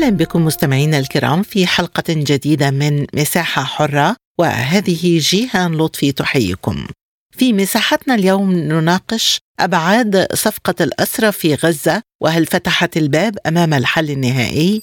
أهلا بكم مستمعينا الكرام في حلقة جديدة من مساحة حرة وهذه جيهان لطفي تحييكم. في مساحتنا اليوم نناقش أبعاد صفقة الاسرى في غزة وهل فتحت الباب أمام الحل النهائي؟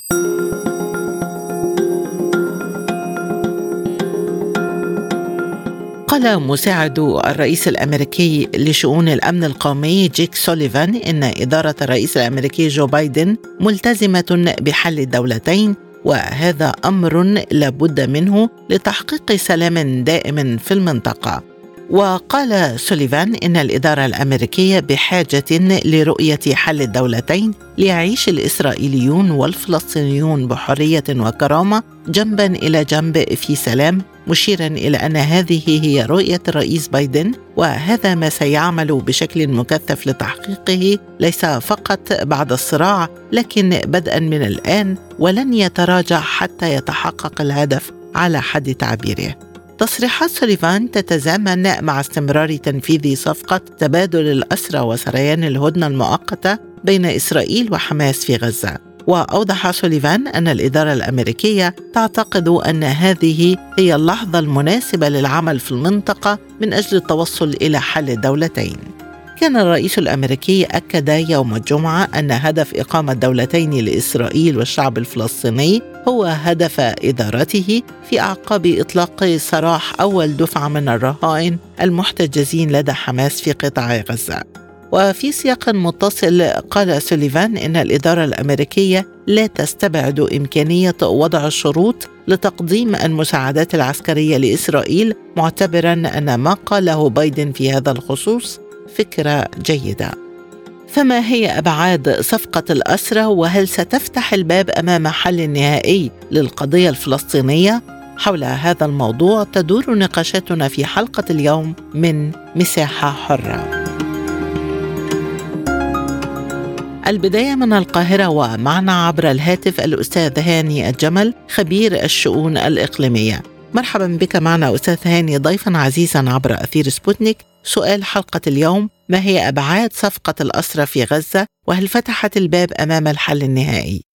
قال مساعد الرئيس الأمريكي لشؤون الأمن القومي جيك سوليفان إن إدارة الرئيس الأمريكي جو بايدن ملتزمة بحل الدولتين وهذا أمر لابد منه لتحقيق سلام دائم في المنطقة. وقال سوليفان إن الإدارة الأمريكية بحاجة لرؤية حل الدولتين ليعيش الإسرائيليون والفلسطينيون بحرية وكرامة جنبا إلى جنب في سلام مشيرا إلى أن هذه هي رؤية الرئيس بايدن وهذا ما سيعمل بشكل مكثف لتحقيقه ليس فقط بعد الصراع لكن بدءا من الآن ولن يتراجع حتى يتحقق الهدف على حد تعبيره. تصريحات سوليفان تتزامن مع استمرار تنفيذ صفقة تبادل الأسرى وسريان الهدنة المؤقتة بين إسرائيل وحماس في غزة. وأوضح سوليفان أن الإدارة الأمريكية تعتقد أن هذه هي اللحظة المناسبة للعمل في المنطقة من أجل التوصل إلى حل الدولتين كان الرئيس الأمريكي أكد يوم الجمعة أن هدف إقامة دولتين لإسرائيل والشعب الفلسطيني هو هدف إدارته في أعقاب إطلاق سراح أول دفعة من الرهائن المحتجزين لدى حماس في قطاع غزة. وفي سياق متصل قال سوليفان إن الإدارة الأمريكية لا تستبعد إمكانية وضع شروط لتقديم المساعدات العسكرية لإسرائيل معتبرا أن ما قاله بايدن في هذا الخصوص فكرة جيدة. فما هي أبعاد صفقة الاسرى وهل ستفتح الباب أمام حل نهائي للقضية الفلسطينية؟ حول هذا الموضوع تدور نقاشاتنا في حلقة اليوم من مساحة حرة. البداية من القاهرة ومعنا عبر الهاتف الأستاذ هاني الجمل خبير الشؤون الإقليمية. مرحبا بك معنا أستاذ هاني ضيفا عزيزا عبر أثير سبوتنيك. سؤال حلقة اليوم ما هي أبعاد صفقة الأسرة في غزة وهل فتحت الباب أمام الحل النهائي؟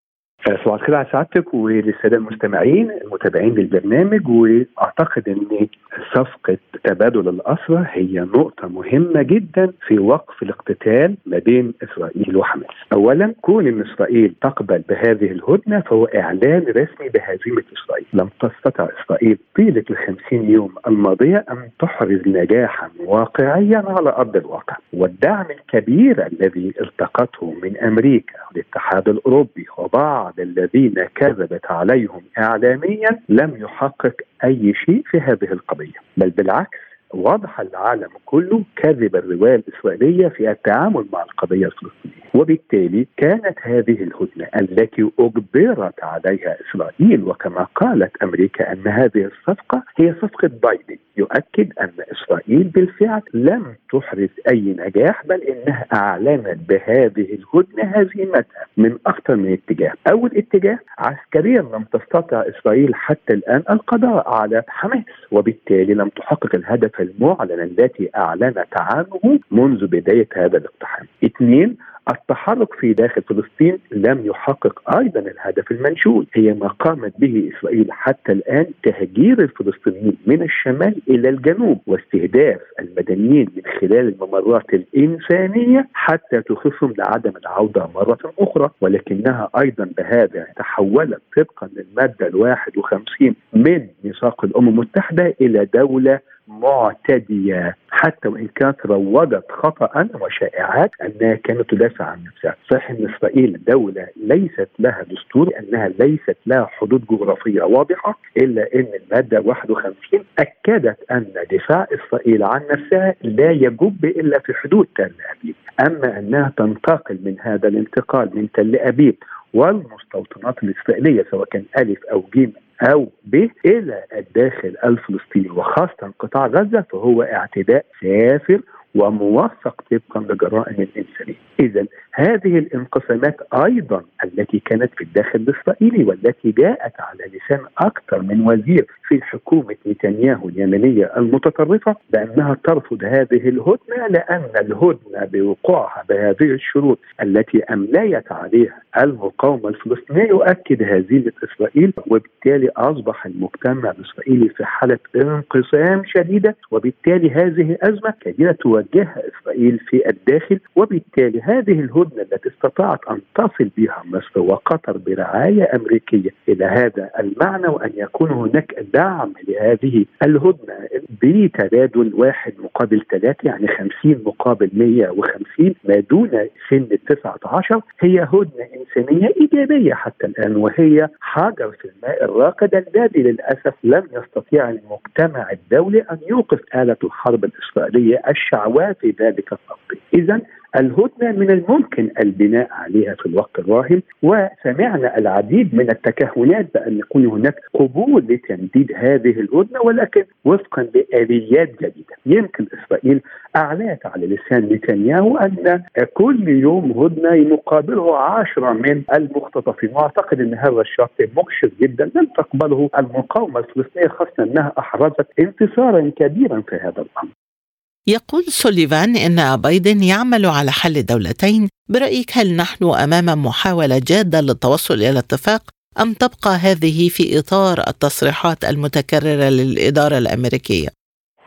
صباح الخير على سعادتك وللساده المستمعين المتابعين للبرنامج وأعتقد إن صفقة تبادل الاسرى هي نقطة مهمة جدا في وقف الاقتتال ما بين إسرائيل وحماس. اولا كون إن إسرائيل تقبل بهذه الهدنة فهو إعلان رسمي بهزيمة إسرائيل، لم تستطع إسرائيل طيلة ال 50 يوم الماضية أن تحرز نجاحا واقعيا على أرض الواقع، والدعم الكبير الذي التقته من أمريكا والاتحاد الأوروبي وبعض بعض الذين كذبت عليهم اعلاميا لم يحقق أي شيء في هذه القضية. بل بالعكس وضح العالم كله كذب الرواية الإسرائيلية في التعامل مع القضية الفلسطينية، وبالتالي كانت هذه الهدنه التي أجبرت عليها إسرائيل وكما قالت أمريكا أن هذه الصفقة هي صفقة بايدن، يؤكد أن إسرائيل بالفعل لم تحرز أي نجاح بل إنها أعلنت بهذه الهدنة هزيمتها من أكثر من اتجاه، أول اتجاه عسكريا لم تستطع إسرائيل حتى الآن القضاء على حماس وبالتالي لم تحقق الهدف المعلن التي اعلنت عنه منذ بداية هذا الاقتحام. اثنين التحرك في داخل فلسطين لم يحقق أيضا الهدف المنشود هي ما قامت به إسرائيل حتى الآن تهجير الفلسطينيين من الشمال إلى الجنوب واستهداف المدنيين من خلال الممرات الإنسانية حتى تخفهم لعدم العودة مرة أخرى. ولكنها أيضا بهذا تحولت طبقا للمادة ال 51 من ميثاق الأمم المتحدة إلى دولة معتدية حتى وإن كانت روجت خطا وشائعات أنها كانت تدافع عن نفسها، صحيح إن إسرائيل دولة ليست لها دستور أنها ليست لها حدود جغرافية واضحة إلا إن المادة 51 أكدت أن دفاع إسرائيل عن نفسها لا يجب إلا في حدود تل أبيب، أما أنها تنتقل من هذا الانتقال من تل أبيب والمستوطنات الإسرائيلية سواء كان ألف أو جيم أو ب إلى الداخل الفلسطيني وخاصة قطاع غزة فهو اعتداء سافر وموثق طبقا لجرائم الانسانيه. اذا هذه الانقسامات أيضا التي كانت في الداخل الإسرائيلي والتي جاءت على لسان أكثر من وزير في حكومة نتنياهو اليمنيه المتطرفة بأنها ترفض هذه الهدنة لأن الهدنة بوقوعها بهذه الشروط التي أمليت عليها المقاومة الفلسطينية يؤكد هزيمة إسرائيل وبالتالي أصبح المجتمع الإسرائيلي في حالة انقسام شديدة وبالتالي هذه أزمة كبيرة توجهها إسرائيل في الداخل وبالتالي هذه الهدنة التي استطاعت أن تصل بها مصر وقطر برعاية أمريكية إلى هذا المعنى وأن يكون هناك دعم لهذه الهدنة بتبادل واحد مقابل ثلاثة يعني 50 مقابل 150 ما دون سن ال 19 هي هدنة إنسانية إيجابية حتى الآن وهي حجر في الماء الراكد الذي للأسف لم يستطيع المجتمع الدولي أن يوقف آلة الحرب الإسرائيلية الشعواء في ذلك التوقيت. اذا الهدنة من الممكن البناء عليها في الوقت الراهن وسمعنا العديد من التكهنات بأن يكون هناك قبول لتمديد هذه الهدنة ولكن وفقا لآليات جديدة. يمكن إسرائيل أعلنت على لسان نتنياهو أن كل يوم هدنة يقابله عشرة من المختطفين. وأعتقد إن هذا الشرط مكشف جدا لم تقبله المقاومة الفلسطينية خاصة أنها أحرزت انتصارا كبيرا في هذا الأمر. يقول سوليفان إن بايدن يعمل على حل الدولتين برأيك هل نحن أمام محاولة جادة للتوصل إلى اتفاق أم تبقى هذه في إطار التصريحات المتكررة للإدارة الأمريكية؟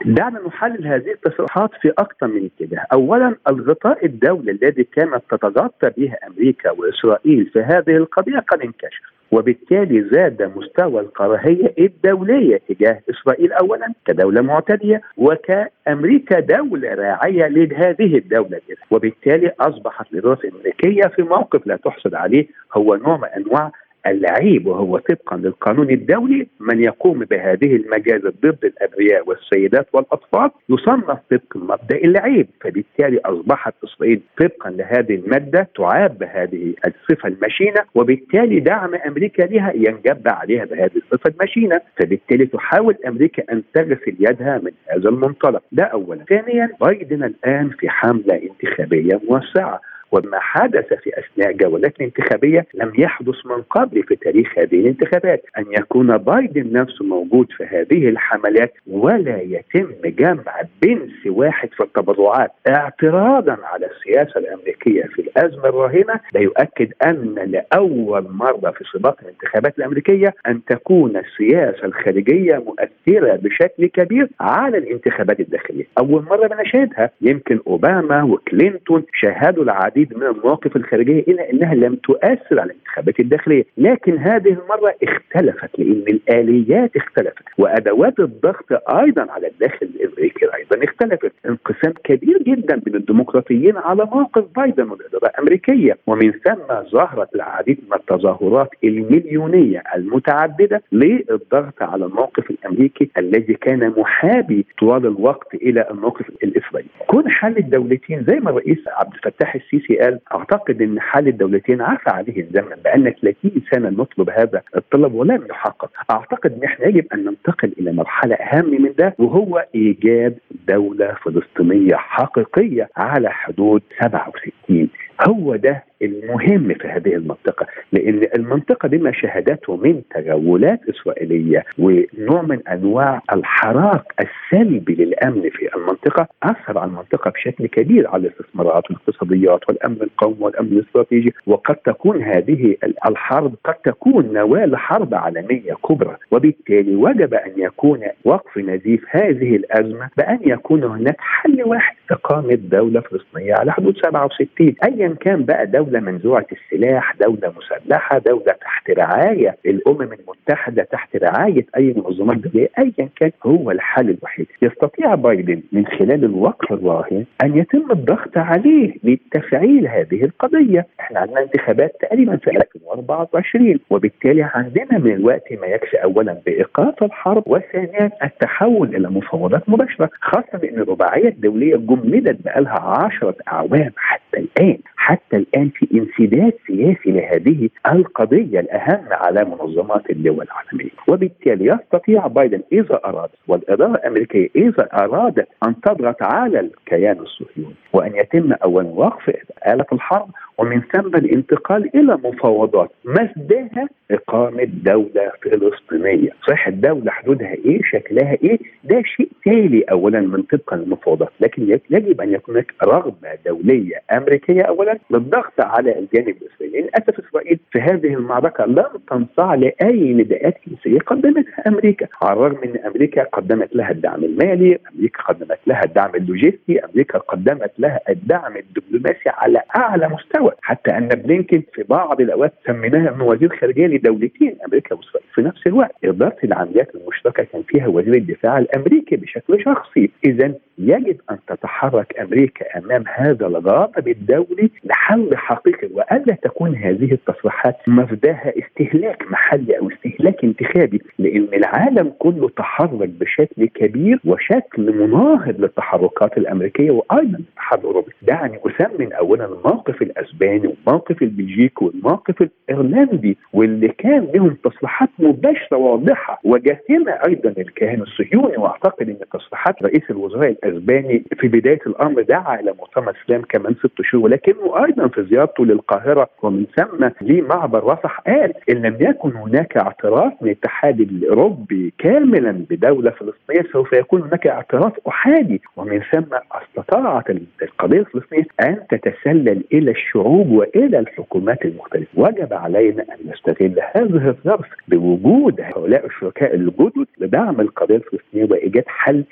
دعنا نحلل هذه التصريحات في أكثر من اتجاه، اولا الغطاء الدولي الذي كانت تتغطى به أمريكا وإسرائيل في هذه القضية قد انكشف، وبالتالي زاد مستوى الكراهيه الدولية تجاه إسرائيل اولا كدولة معتدية وكأمريكا دولة راعية لهذه الدولة. وبالتالي أصبحت الاداره الأمريكية في موقف لا تحسد عليه هو نوع من أنواع العيب وهو طبقا للقانون الدولي من يقوم بهذه المجازر ضد الابرياء والسيدات والأطفال يصنف طبق مبدا العيب فبالتالي أصبحت إسرائيل طبقا لهذه المادة تعاب بهذه الصفة المشينة وبالتالي دعم أمريكا لها ينجب عليها بهذه الصفة المشينة. فبالتالي تحاول أمريكا أن تغسل يدها من هذا المنطلق. ده اولا. ثانيا بايدن الآن في حملة انتخابية موسعة. وما حدث في أثناء جولات الانتخابيه لم يحدث من قبل في تاريخ هذه الانتخابات. أن يكون بايدن نفسه موجود في هذه الحملات ولا يتم جمع بنس واحد في التبرعات. اعتراضا على السياسة الأمريكية في الأزمة الراهنه لا يؤكد أن لأول مرة في سباق الانتخابات الأمريكية أن تكون السياسة الخارجية مؤثرة بشكل كبير على الانتخابات الداخلية، أول مرة بنشاهدها يمكن أوباما وكلينتون شاهدوا العديد العديد من المواقف الخارجية الا أنها لم تؤثر على الانتخابات الداخلية، لكن هذه المرة اختلفت لأن الاليات اختلفت. وأدوات الضغط أيضا على الداخل الأمريكي أيضا اختلفت، انقسام كبير جدا بين الديمقراطيين على موقف بايدن والإدارة الأمريكية، ومن ثم ظهرت العديد من التظاهرات المليونية المتعددة للضغط على الموقف الأمريكي الذي كان محابي طوال الوقت إلى الموقف الإسرائيلي. كون حل الدولتين زي ما الرئيس عبد الفتاح السيسي السيسي قال أعتقد إن حال الدولتين عفى عليه الزمن بأن 30 سنة نطلب هذا الطلب ولم يحقق. أعتقد إن إحنا يجب أن ننتقل إلى مرحلة أهم من ده وهو ايجاد دولة فلسطينية حقيقية على حدود 67 هو ده المهم في هذه المنطقة لأن المنطقة بما شهدته من تجولات إسرائيلية ونوع من أنواع الحراك السلبي للأمن في المنطقة أثر على المنطقة بشكل كبير على الاستثمارات والاقتصاديات والأمن القومي والأمن الاستراتيجي وقد تكون هذه الحرب قد تكون نواة لحرب عالمية كبرى وبالتالي وجب أن يكون وقف نزيف هذه الأزمة بأن يكون هناك حل واحد إقامة دولة فلسطينية على حدود 67 أيا كان بقى دولة دولة منزوعة السلاح دولة مسلحة دولة تحت رعاية. الأمم المتحدة تحت رعاية أي منظمات دولية أيا كان هو الحل الوحيد. يستطيع بايدن من خلال الوقت الراهن أن يتم الضغط عليه لتفعيل هذه القضية. إحنا عندنا انتخابات تقريبا في 2024 وبالتالي عندنا من الوقت ما يكفي أولا بإيقاف الحرب وثانيا التحول إلى مفاوضات مباشرة خاصة بأن الرباعية الدولية جمدت بقالها 10 أعوام حتى الآن. حتى الآن في انسداد سياسي لهذه القضية الأهم على منظمات الدول العالمية. وبالتالي يستطيع بايدن إذا أراد والإدارة الأمريكية إذا أرادت أن تضغط على الكيان الصهيوني وأن يتم اولا وقف اله الحرب ومن ثم الانتقال إلى مفاوضات مصداها إقامة دولة فلسطينية، صحيح الدولة حدودها إيه؟ شكلها إيه؟ ده شيء تالي اولا من طبقا للمفاوضات، لكن يجب أن يكون هناك رغبة دولية أمريكية اولا للضغط على الجانب الإسرائيلي، للأسف إسرائيل في هذه المعركة لم تنصاع لأي نداءات كنسيه قدمتها أمريكا، على الرغم أن أمريكا قدمت لها الدعم المالي، أمريكا قدمت لها الدعم اللوجستي، أمريكا قدمت لها الدعم الدبلوماسي على أعلى مستوى، حتى أن بلينكن في بعض الأوقات سميناها انه وزير خارجية لدولتين أمريكا وإسرائيل. في نفس الوقت إدارة العمليات المشتركة كان فيها وزير الدفاع الأمريكي بشكل شخصي. اذا يجب أن تتحرك أمريكا أمام هذا الغاضب الدولي لحل حقيقي وألا تكون هذه التصريحات مفداها استهلاك محلي أو استهلاك انتخابي لأن العالم كله تحرك بشكل كبير وشكل مناهض للتحركات الأمريكية وأيضا الاتحاد الاوروبي دعني اثمن اولا الموقف الاسباني والموقف البلجيكي والموقف الأيرلندي واللي كان لهم تصريحات مباشرة واضحة وجاثمه أيضا الكيان الصهيوني وأعتقد إن تصريحات رئيس الوزراء الأسباني في بداية الأمر دعا إلى مؤتمر سلام كمان ست شهور ولكنه أيضا في زيارته للقاهرة ومن ثم لمعبر رفح قال إن لم يكن هناك اعتراف من الاتحاد الأوروبي كاملا بدولة فلسطينية سوف يكون هناك اعتراف أحادي. ومن ثم استطاعت القضية الفلسطينية أن تتسلل إلى الشعوب وإلى الحكومات المختلفة. وجب علينا أن نستغل هذه الظرف بوجود هؤلاء الشركاء الجدد لدعم القضية الفلسطينية وإيجاد حل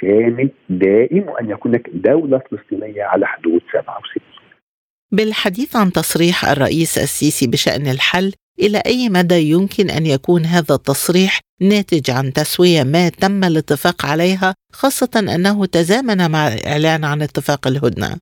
شامل دائم وأن يكون هناك دولة فلسطينية على حدود 67 بالحديث عن تصريح الرئيس السيسي بشأن الحل إلى أي مدى يمكن أن يكون هذا التصريح ناتج عن تسوية ما تم الاتفاق عليها خاصة أنه تزامن مع الاعلان عن اتفاق الهدنة؟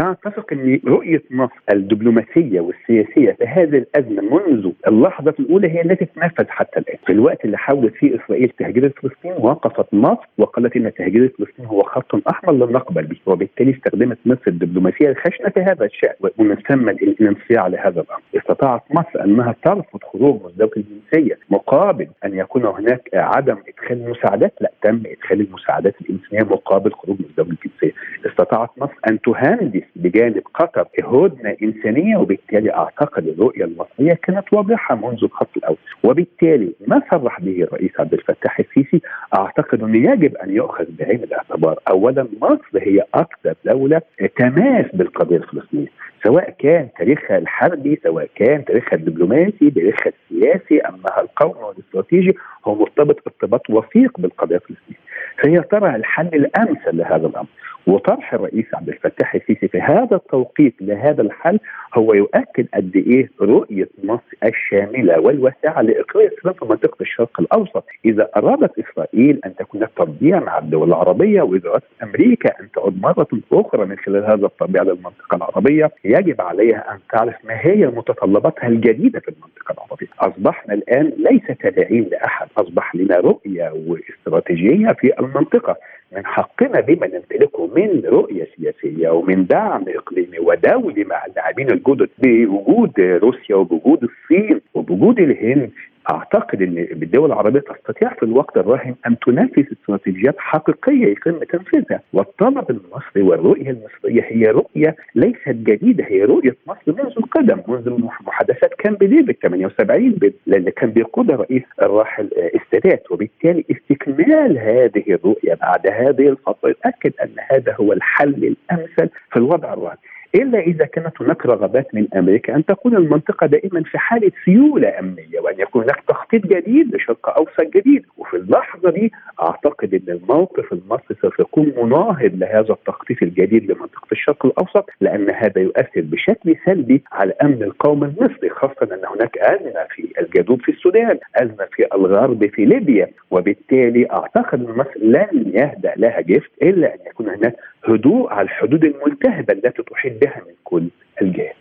أنا أتفق أن رؤية مصر الدبلوماسية والسياسية في هذه الأزمة منذ اللحظة الأولى هي التي تنفذ حتى الآن. في الوقت اللي حاولت فيه إسرائيل تهجير فلسطين وقفت مصر وقالت أن تهجير فلسطين هو خط أحمر لن نقبل به وبالتالي استخدمت مصر الدبلوماسية الخشنة في هذا الشأن ومن ثم الانصياع لهذا الأمر. استطاعت مصر أنها ترفض خروج مزدوج الجنسية مقابل أن يكون هناك عدم إدخال المساعدات. لا تم إدخال المساعدات الإنسانية مقابل خروج مزدوج الجنسية. استطاعت مصر أن تهندس بجانب قطر هدنه انسانيه وبالتالي أعتقد الرؤية المصرية كانت واضحة منذ الخط الأول. وبالتالي ما صرح به الرئيس عبد الفتاح السيسي أعتقد أنه يجب أن يؤخذ بعين الاعتبار. اولا مصر هي أكثر دولة تماس بالقضية الفلسطينية سواء كان تاريخها الحربي سواء كان تاريخها الدبلوماسي تاريخها السياسي امها القومي والاستراتيجي هو مرتبط ارتباط وثيق بالقضية الفلسطينية. فهي ترى الحل الأمثل لهذا الأمر. وطرح الرئيس عبد الفتاح السيسي في هذا التوقيت لهذا الحل هو يؤكد قد إيه رؤية مصر الشاملة والواسعة لاقرار السلام في منطقة الشرق الأوسط، إذا أرادت إسرائيل أن تكون تربيع مع الدول العربية واذا ارادت أمريكا أن تعود مرة أخرى من خلال هذا التربيع للمنطقه العربية، يجب عليها أن تعرف ما هي متطلباتها الجديدة في المنطقة العربية، أصبحنا الآن ليس تابعين لأحد، أصبح لنا رؤية واستراتيجية في المنطقة، من حقنا بما نمتلكه من رؤية سياسية ومن دعم إقليمي ودولي مع اللاعبين الجدد بوجود روسيا وبوجود الصين. وبوجود الهند أعتقد إن الدول العربية تستطيع في الوقت الراهن أن تنافس استراتيجيات حقيقية يتم تنفيذها. والطلب المصري والرؤية المصرية هي رؤية ليست جديدة هي رؤية مصر منذ القدم منذ محادثات كامب ديفيد 78 اللي كان بيقودها رئيس الراحل السادات وبالتالي استكمال هذه الرؤية بعد هذه الفترة. يؤكد أن هذا هو الحل الأمثل في الوضع الراهن. إلا إذا كانت هناك رغبات من أمريكا أن تكون المنطقة دائما في حالة سيولة أمنية وأن يكون هناك تخطيط جديد لشرق أوسط جديد. وفي اللحظة دي أعتقد إن الموقف المصري سوف يكون مناهض لهذا التخطيط الجديد لمنطقة الشرق الأوسط لأن هذا يؤثر بشكل سلبي على الامن القومي المصري خاصة أن هناك آزمة في الجنوب في السودان، آزمة في الغرب في ليبيا. وبالتالي أعتقد إن مصر لن يهدأ لها جفت إلا أن يكون هناك هدوء على الحدود الملتهبة التي تحيط بها من كل الجهات.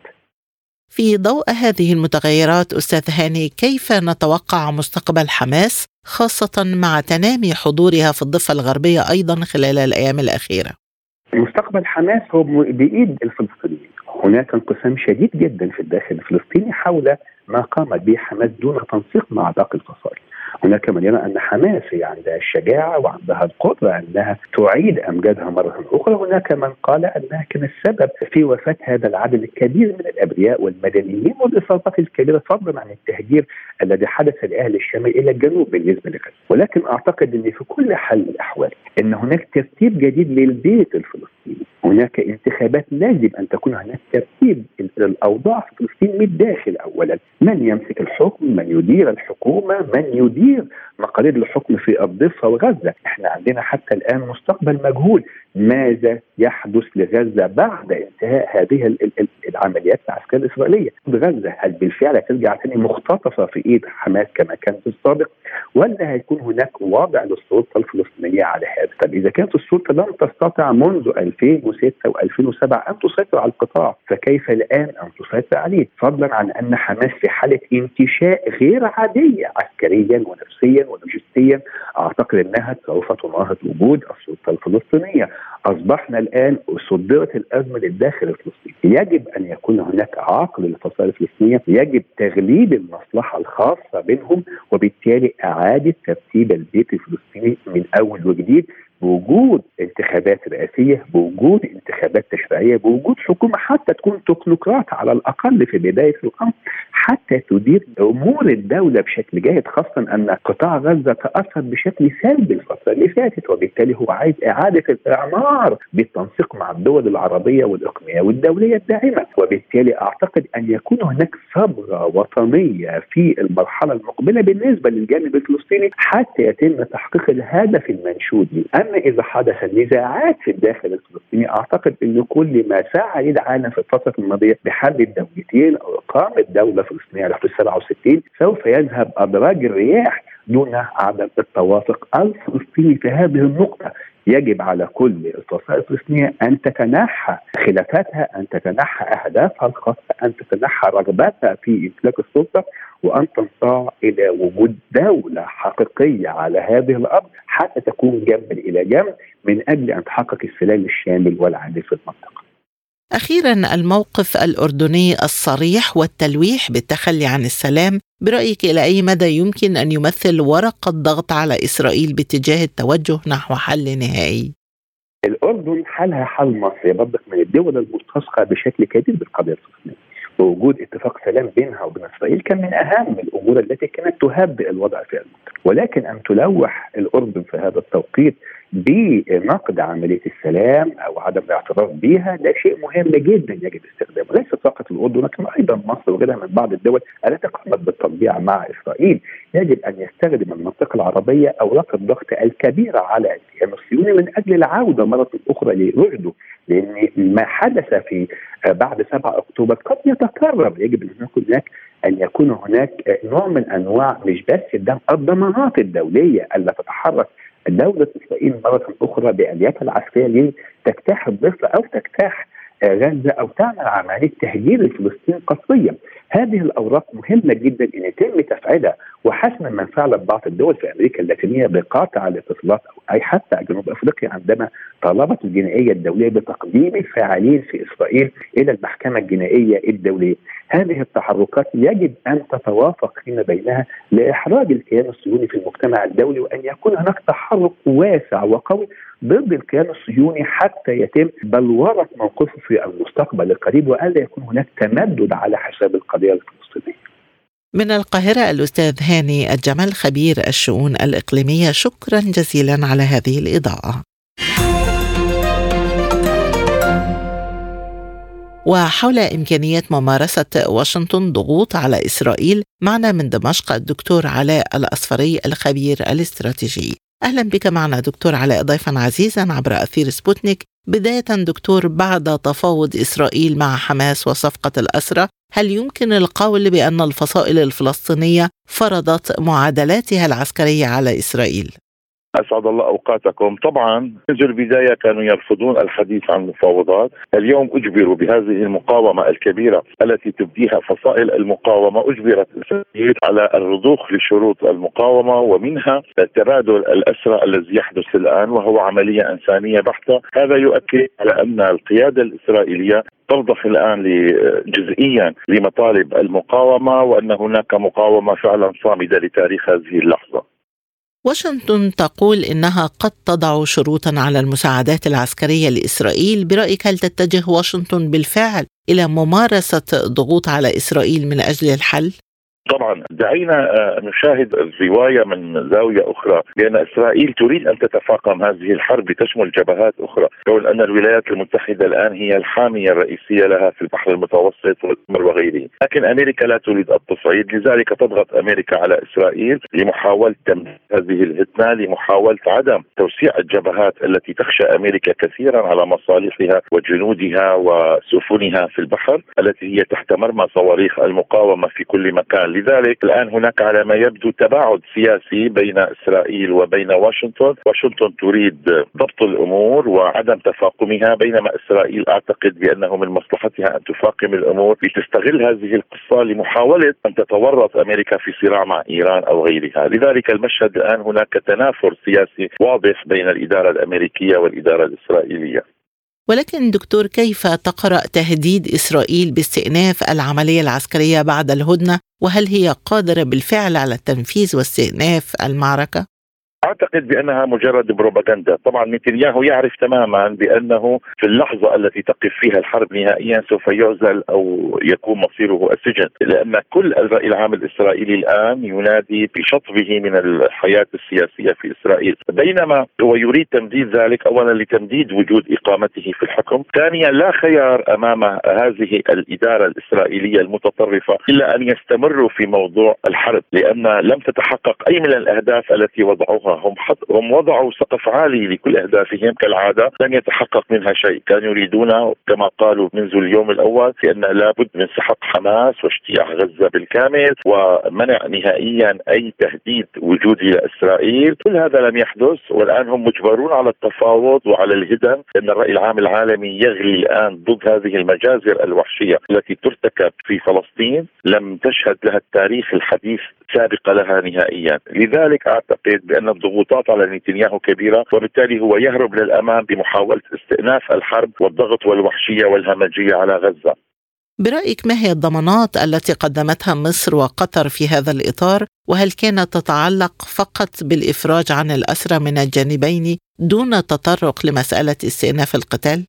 في ضوء هذه المتغيرات أستاذ هاني كيف نتوقع مستقبل حماس خاصة مع تنامي حضورها في الضفة الغربية أيضا خلال الأيام الأخيرة؟ مستقبل حماس هو بإيد الفلسطينيين هناك انقسام شديد جدا في الداخل الفلسطيني حول ما قامت به حماس دون تنسيق مع باقي الفصائل هناك من يرى أن حماس هي عندها الشجاعة وعندها القدرة أنها تعيد أمجادها مرة أخرى، هناك من قال أنها كان السبب في وفاة هذا العدد الكبير من الأبرياء والمدنيين والاصابات الكبيرة فضلا عن التهجير الذي حدث لأهل الشمال إلى الجنوب بالنسبة لغزة، ولكن أعتقد إن في كل حال من الأحوال إن هناك ترتيب جديد للبيت الفلسطيني، هناك انتخابات لازم أن تكون هناك ترتيب الأوضاع في فلسطين من الداخل. اولا، من يمسك الحكم، من يدير الحكومة، من يدير مقاليد الحكم في الضفة وغزة، إحنا عندنا حتى الآن مستقبل مجهول، ماذا يحدث لغزة بعد انتهاء هذه العمليات العسكرية الإسرائيلية؟ غزة هل بالفعل هترجع ثاني مختطفة في إيد حماس كما كان في السابق؟ ولا هيكون هناك وضع للسلطه الفلسطينية على هذا؟ طب إذا كانت السلطه لم تستطع منذ 2006 و2007 أن تسيطر على القطاع، فكيف الآن أن تسيطر عليه؟ فضلا عن أن حماس في حالة انتشاء غير عادية عسكريا ونفسيا ولوجستيا، أعتقد إنها سوف تناهض وجود السلطه الفلسطينية. أصبحنا الآن صدرت الأزمة للداخل الفلسطيني، يجب أن يكون هناك عقل للفصائل الفلسطينية، يجب تغليب المصلحة الخاصة بينهم وبالتالي إعادة ترتيب البيت الفلسطيني من أول وجديد. بوجود انتخابات رئاسية بوجود انتخابات تشريعية بوجود حكومة حتى تكون تكنوقراط على الأقل في بداية الأمر حتى تدير أمور الدولة بشكل جيد خاصة أن قطاع غزة تأثر بشكل سلبي الفترة اللي فاتت وبالتالي هو عايز إعادة الإعمار بالتنسيق مع الدول العربية والإقليمية والدولية الداعمة. وبالتالي أعتقد أن يكون هناك صبغه وطنية في المرحلة المقبلة بالنسبة للجانب الفلسطيني حتى يتم تحقيق الهدف المنشود اما إذا حدثت نزاعات في الداخل الفلسطيني أعتقد إن كل ما سعى العالم في الفترة الماضية بحل الدولتين أو إقامة دولة فلسطينية على حدود 67 سوف يذهب ابراج الرياح دون عدم التوافق الفلسطيني في هذه النقطة. يجب على كل الفصائل الفلسطينيه أن تتنحى خلافاتها، أن تتنحى أهدافها الخاصة، أن تتنحى رغباتها في امتلاك السلطة وأن تنصاع إلى وجود دولة حقيقية على هذه الأرض حتى تكون جنبا إلى جنب من أجل أن تحقق السلام الشامل والعادل في المنطقة. أخيرا الموقف الأردني الصريح والتلويح بالتخلي عن السلام. برأيك إلى أي مدى يمكن أن يمثل ورقه ضغط على إسرائيل باتجاه التوجه نحو حل نهائي؟ الأردن حالها حال مصر يبدق من الدول الملتصقه بشكل كبير بالقضية الفلسطينية. ووجود اتفاق سلام بينها وبين إسرائيل كان من أهم الأمور التي كانت تهدئ الوضع في المنطقة ولكن أن تلوح الأردن في هذا التوقيت بنقد عملية السلام أو عدم الاعتراف بها ده شيء مهم جدا يجب استخدامه ليس فقط الأردن لكن أيضا مصر وغيرها من بعض الدول التي قامت بالتطبيع مع إسرائيل. يجب أن يستخدم المنطقة العربية اوراق الضغط الكبيره على الكيان الصهيوني من أجل العودة مرة أخرى لرشده لأن ما حدث في بعد 7 أكتوبر قد يتكرر. يجب أن يكون هناك أن يكون هناك نوع من أنواع مش بس الضمانات الدولية الا تتحرك دولة إسرائيل مرة أخرى بآلياتها العسكرية لتجتاح الضفة أو تجتاح غزة أو تعمل عملية تهجير الفلسطينيين قسريا هذه الأوراق مهمة جدا أن يتم تفعيلها. وحسنا من فعل بعض الدول في أمريكا اللاتينية بقاطع الاتصالات أي حتى جنوب أفريقيا عندما طالبت الجنائية الدولية بتقديم الفاعلين في إسرائيل إلى المحكمة الجنائية الدولية هذه التحركات يجب أن تتوافق فيما بينها لإحراج الكيان الصهيوني في المجتمع الدولي وأن يكون هناك تحرك واسع وقوي ضد الكيان الصهيوني حتى يتم بلورة موقفه في المستقبل القريب وألا يكون هناك تمدد على حساب القضية الفلسطينية. من القاهرة الأستاذ هاني الجمل خبير الشؤون الإقليمية. شكرا جزيلا على هذه الإضاءة. وحول إمكانية ممارسة واشنطن ضغوط على إسرائيل معنا من دمشق الدكتور علاء الأصفري الخبير الاستراتيجي. أهلا بك معنا دكتور علاء ضيفا عزيزا عبر أثير سبوتنيك بداية دكتور بعد تفاوض إسرائيل مع حماس وصفقة الأسرة هل يمكن القول بأن الفصائل الفلسطينية فرضت معادلاتها العسكرية على إسرائيل؟ أسعد الله أوقاتكم، طبعا منذ البداية كانوا يرفضون الحديث عن المفاوضات، اليوم أجبروا بهذه المقاومة الكبيرة التي تبديها فصائل المقاومة. أجبرت على الرضوخ لشروط المقاومة ومنها تبادل الأسرى الذي يحدث الآن وهو عملية إنسانية بحتة، هذا يؤكد على أن القيادة الإسرائيلية ترضخ الآن جزئيا لمطالب المقاومة وأن هناك مقاومة فعلا صامدة لتاريخ هذه اللحظة. واشنطن تقول إنها قد تضع شروطا على المساعدات العسكرية لإسرائيل. برأيك هل تتجه واشنطن بالفعل إلى ممارسة ضغوط على إسرائيل من أجل الحل؟ طبعا دعينا آه، نشاهد الرواية من زاوية أخرى بان إسرائيل تريد أن تتفاقم هذه الحرب لتشمل جبهات أخرى، كون أن الولايات المتحدة الآن هي الحامية الرئيسية لها في البحر المتوسط وغيره، لكن أمريكا لا تريد التصعيد، لذلك تضغط أمريكا على إسرائيل لمحاولة تمديد هذه الهدنه، لمحاولة عدم توسيع الجبهات التي تخشى أمريكا كثيرا على مصالحها وجنودها وسفنها في البحر التي هي تحت مرمى صواريخ المقاومة في كل مكان. لذلك الآن هناك على ما يبدو تباعد سياسي بين إسرائيل وبين واشنطن، واشنطن تريد ضبط الأمور وعدم تفاقمها بينما إسرائيل أعتقد بأنه من مصلحتها أن تفاقم الأمور لتستغل هذه القصة لمحاولة أن تتورط أمريكا في صراع مع إيران أو غيرها، لذلك المشهد الآن هناك تنافر سياسي واضح بين الإدارة الأمريكية والإدارة الإسرائيلية. ولكن دكتور كيف تقرأ تهديد إسرائيل باستئناف العملية العسكرية بعد الهدنة؟ وهل هي قادرة بالفعل على التنفيذ واستئناف المعركة؟ أعتقد بأنها مجرد بروباغندا، طبعا نتنياهو يعرف تماما بأنه في اللحظة التي تقف فيها الحرب نهائيا سوف يعزل أو يكون مصيره السجن، لأن كل الرأي العام الإسرائيلي الآن ينادي بشطبه من الحياة السياسية في إسرائيل، بينما هو يريد تمديد ذلك اولا لتمديد وجود إقامته في الحكم، ثانيا لا خيار أمام هذه الإدارة الإسرائيلية المتطرفة إلا أن يستمروا في موضوع الحرب، لأن لم تتحقق أي من الأهداف التي وضعوها. هم حط هم وضعوا سقف عالي لكل أهدافهم كالعادة لم يتحقق منها شيء، كانوا يريدون كما قالوا منذ اليوم الأول في ان لابد من سحق حماس واجتياح غزة بالكامل ومنع نهائيا أي تهديد وجودي لاسرائيل، كل هذا لم يحدث والآن هم مجبرون على التفاوض وعلى الهدن لأن الرأي العام العالمي يغلي الآن ضد هذه المجازر الوحشية التي ترتكب في فلسطين. لم تشهد لها التاريخ الحديث سابقة لها نهائيا، لذلك أعتقد بأن الضغوطات على نتنياهو كبيرة وبالتالي هو يهرب للأمام بمحاولة استئناف الحرب والضغط والوحشية والهمجية على غزة. برأيك ما هي الضمانات التي قدمتها مصر وقطر في هذا الإطار وهل كانت تتعلق فقط بالإفراج عن الأسرى من الجانبين دون تطرق لمسألة استئناف القتال؟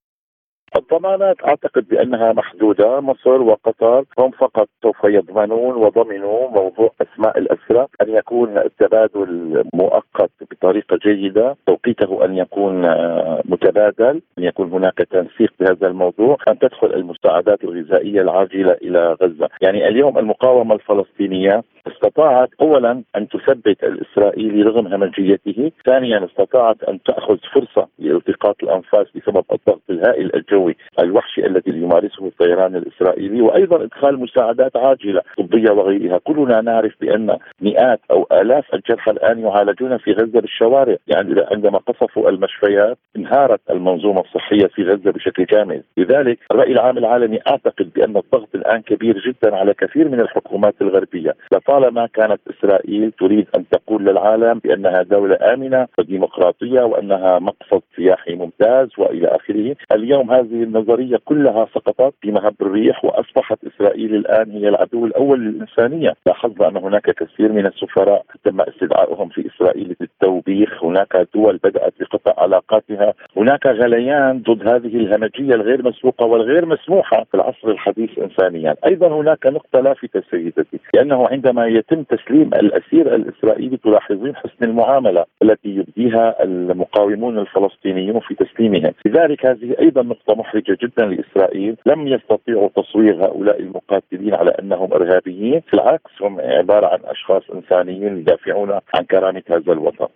الضمانات أعتقد بأنها محدودة، مصر وقطر هم فقط سوف يضمنون وضمنوا موضوع أسماء الاسرى، أن يكون التبادل مؤقت بطريقة جيدة، توقيته أن يكون آه، متبادل، أن يكون هناك تنسيق بهذا الموضوع، أن تدخل المساعدات الغذائية العاجلة إلى غزة، يعني اليوم المقاومة الفلسطينية استطاعت اولا أن تثبت الإسرائيلي رغم همجيته، ثانيا استطاعت أن تأخذ فرصة لالتقاط الأنفاس بسبب الضغط الهائل الجوي الوحشي الذي يمارسه الطيران الإسرائيلي، وأيضا إدخال مساعدات عاجلة طبية وغيرها، كلنا نعرف بأن مئات أو آلاف الجرحى الآن يعالجون في غزة بالشوارع، يعني عندما قصفوا المشفيات انهارت المنظومة الصحية في غزة بشكل كامل، لذلك الرأي العام العالمي أعتقد بأن الضغط الآن كبير جدا على كثير من الحكومات الغربية، طالما كانت إسرائيل تريد أن تقول للعالم بأنها دولة آمنة وديمقراطية وأنها مقصد سياحي ممتاز وإلى آخره، اليوم هذه النظرية كلها سقطت في مهب الريح وأصبحت إسرائيل الآن هي العدو الأول للإنسانية، لاحظنا أن هناك كثير من السفراء تم استدعائهم في إسرائيل للتوبيخ، هناك دول بدأت بقطع علاقاتها، هناك غليان ضد هذه الهمجية الغير مسبوقة والغير مسموحة في العصر الحديث انسانيا، أيضا هناك نقطة لافته سيدتي، لأنه عندما يتم تسليم الأسير الإسرائيلي تلاحظين حسن المعاملة التي يبديها المقاومون الفلسطينيون في تسليمهم، لذلك هذه أيضا نقطة محرجة جدا لإسرائيل، لم يستطيعوا تصوير هؤلاء المقاتلين على أنهم إرهابيين، بالعكس هم عبارة عن أشخاص إنسانيين يدافعون عن كرامة هذا الوطن.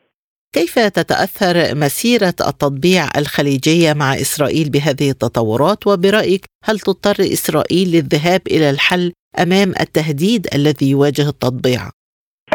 كيف تتأثر مسيرة التطبيع الخليجية مع إسرائيل بهذه التطورات وبرأيك هل تضطر إسرائيل للذهاب إلى الحل أمام التهديد الذي يواجه التطبيع؟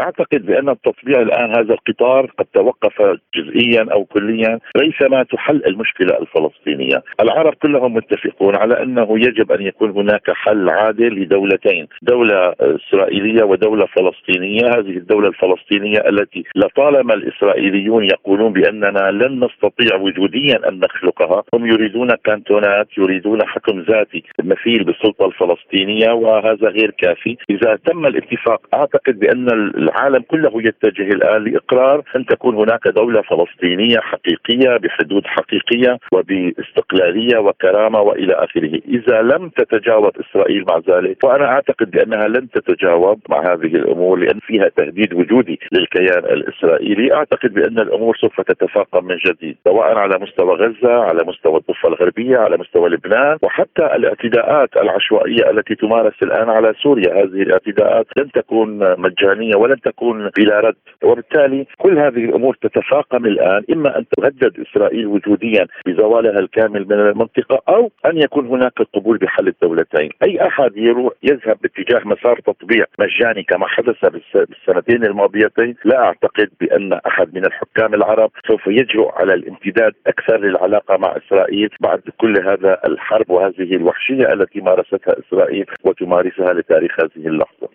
أعتقد بأن التطبيع الآن هذا القطار قد توقف جزئيا أو كليا ريثما تحل المشكلة الفلسطينية، العرب كلهم متفقون على أنه يجب أن يكون هناك حل عادل لدولتين، دولة إسرائيلية ودولة فلسطينية، هذه الدولة الفلسطينية التي لطالما الإسرائيليون يقولون بأننا لن نستطيع وجوديا أن نخلقها، هم يريدون كانتونات، يريدون حكم ذاتي مثيل بالسلطة الفلسطينية وهذا غير كافي، إذا تم الاتفاق أعتقد بأن العالم كله يتجه الآن لإقرار أن تكون هناك دولة فلسطينية حقيقية بحدود حقيقية وباستقلالية وكرامة وإلى آخره، إذا لم تتجاوب إسرائيل مع ذلك وأنا أعتقد بأنها لن تتجاوب مع هذه الأمور لأن فيها تهديد وجودي للكيان الإسرائيلي، أعتقد بأن الأمور سوف تتفاقم من جديد سواء على مستوى غزة، على مستوى الضفة الغربية، على مستوى لبنان وحتى الاعتداءات العشوائية التي تمارس الآن على سوريا، هذه الاعتداءات لن تكون مجانية ولن تكون بلا رد وبالتالي كل هذه الأمور تتفاقم الآن إما أن تهدد إسرائيل وجوديا بزوالها الكامل من المنطقة أو أن يكون هناك قبول بحل الدولتين، أي أحد يروح يذهب باتجاه مسار تطبيع مجاني كما حدث بالسنتين الماضيتين، لا أعتقد بأن أحد من الحكام العرب سوف يجرؤ على الامتداد أكثر للعلاقة مع إسرائيل بعد كل هذا الحرب وهذه الوحشية التي مارستها إسرائيل وتمارسها لتاريخ هذه اللحظة.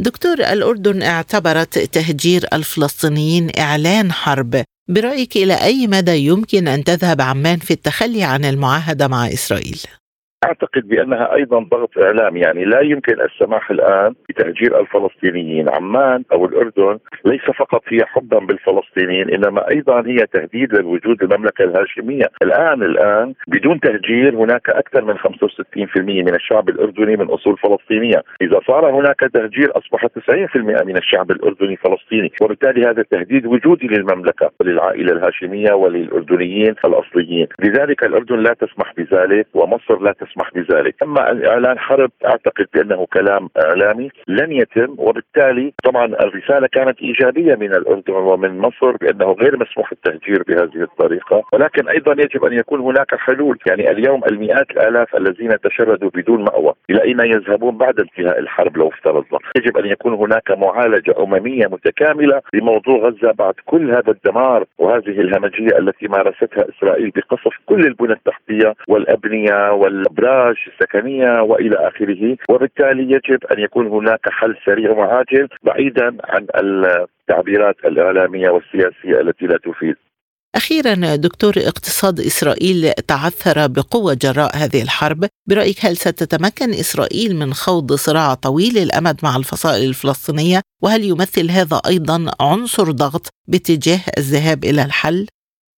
دكتور الأردن اعتبرت تهجير الفلسطينيين إعلان حرب برأيك إلى أي مدى يمكن أن تذهب عمان في التخلي عن المعاهدة مع إسرائيل؟ أعتقد بأنها أيضا ضغط اعلامي يعني لا يمكن السماح الآن بتهجير الفلسطينيين. عمان أو الأردن ليس فقط هي حبا بالفلسطينيين إنما أيضا هي تهديد للوجود المملكة الهاشمية. الآن الآن بدون تهجير هناك أكثر من 65% من الشعب الأردني من أصول فلسطينية. إذا صار هناك تهجير أصبح 90% من الشعب الأردني فلسطيني. وبالتالي هذا تهديد وجودي للمملكة وللعائلة الهاشمية وللأردنيين الأصليين. لذلك الأردن لا تسمح بذلك ومصر لا تسمح تسمح بذلك. أما اعلان حرب أعتقد بأنه كلام إعلامي لن يتم وبالتالي طبعا الرسالة كانت إيجابية من الأردن ومن مصر بأنه غير مسموح التهجير بهذه الطريقة. ولكن أيضا يجب أن يكون هناك حلول يعني اليوم المئات الآلاف الذين تشردوا بدون مأوى إلى أين يذهبون بعد انتهاء الحرب لو افترضنا؟ يجب أن يكون هناك معالجة أممية متكاملة لموضوع غزة بعد كل هذا الدمار وهذه الهمجية التي مارستها إسرائيل بقصف كل البنى التحتية والأبنية وال الابراج السكنية وإلى آخره. وبالتالي يجب أن يكون هناك حل سريع وعاجل بعيدا عن التعبيرات الإعلامية والسياسية التي لا تفيد. أخيرا دكتور اقتصاد إسرائيل تعثر بقوة جراء هذه الحرب. برأيك هل ستتمكن إسرائيل من خوض صراع طويل الأمد مع الفصائل الفلسطينية؟ وهل يمثل هذا أيضا عنصر ضغط باتجاه الذهاب إلى الحل؟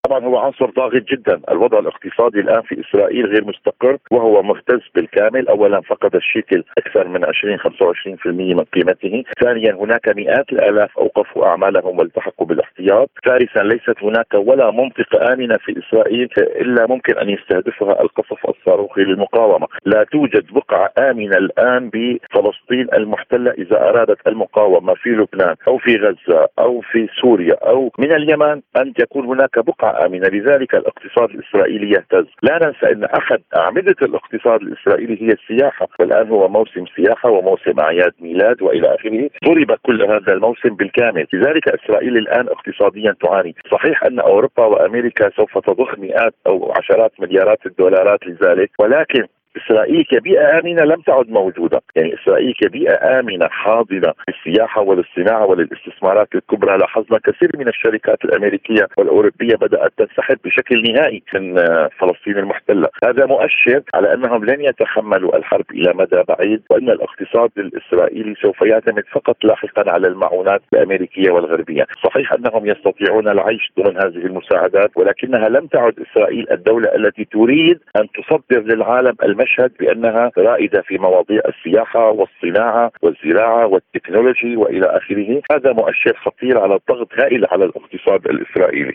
طبعا هو عنصر ضاغط جدا. الوضع الاقتصادي الآن في إسرائيل غير مستقر وهو مهتز بالكامل. اولا فقد الشيكل أكثر من 20 25% من قيمته. ثانيا هناك مئات الآلاف أوقفوا أعمالهم والتحقوا بالاحتياط ثالثا ليست هناك ولا منطقه آمنة في إسرائيل إلا ممكن أن يستهدفها القصف الصاروخي للمقاومة. لا توجد بقعة آمنة الآن بفلسطين المحتلة إذا أرادت المقاومة في لبنان أو في غزة أو في سوريا أو من اليمن أن تكون هناك بقعة آمنة. لذلك الاقتصاد الإسرائيلي يهتز. لا ننسى أن أحد أعمدة الاقتصاد الإسرائيلي هي السياحة. والآن هو موسم سياحة وموسم أعياد ميلاد وإلى آخره. ضرب كل هذا الموسم بالكامل. لذلك إسرائيل الآن اقتصاديا تعاني. صحيح أن أوروبا وأمريكا سوف تضخ مئات أو عشرات مليارات الدولارات لذلك ولكن إسرائيل كبيئة آمنة لم تعد موجودة، يعني إسرائيل كبيئة آمنة حاضنة للسياحة وللصناعة وللاستثمارات الكبرى، لاحظنا كثير من الشركات الأمريكية والأوروبية بدأت تنسحب بشكل نهائي من فلسطين المحتلة، هذا مؤشر على أنهم لن يتحملوا الحرب إلى مدى بعيد وإن الاقتصاد الإسرائيلي سوف يعتمد فقط لاحقا على المعونات الأمريكية والغربية، صحيح أنهم يستطيعون العيش دون هذه المساعدات ولكنها لم تعد إسرائيل الدولة التي تريد أن تصدر للعالم المشهد بأنها رائدة في مواضيع السياحة والصناعة والزراعة والتكنولوجي وإلى آخره، هذا مؤشر خطير على الضغط هائل على الاقتصاد الإسرائيلي.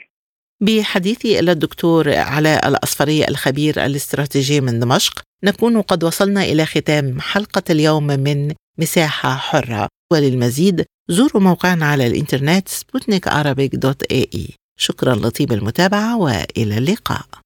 بحديثي إلى الدكتور علاء الأصفري الخبير الاستراتيجي من دمشق، نكون قد وصلنا إلى ختام حلقة اليوم من مساحة حرة، وللمزيد زوروا موقعنا على الإنترنت سبوتنيك dot ae. شكرا لطيب المتابعة وإلى اللقاء.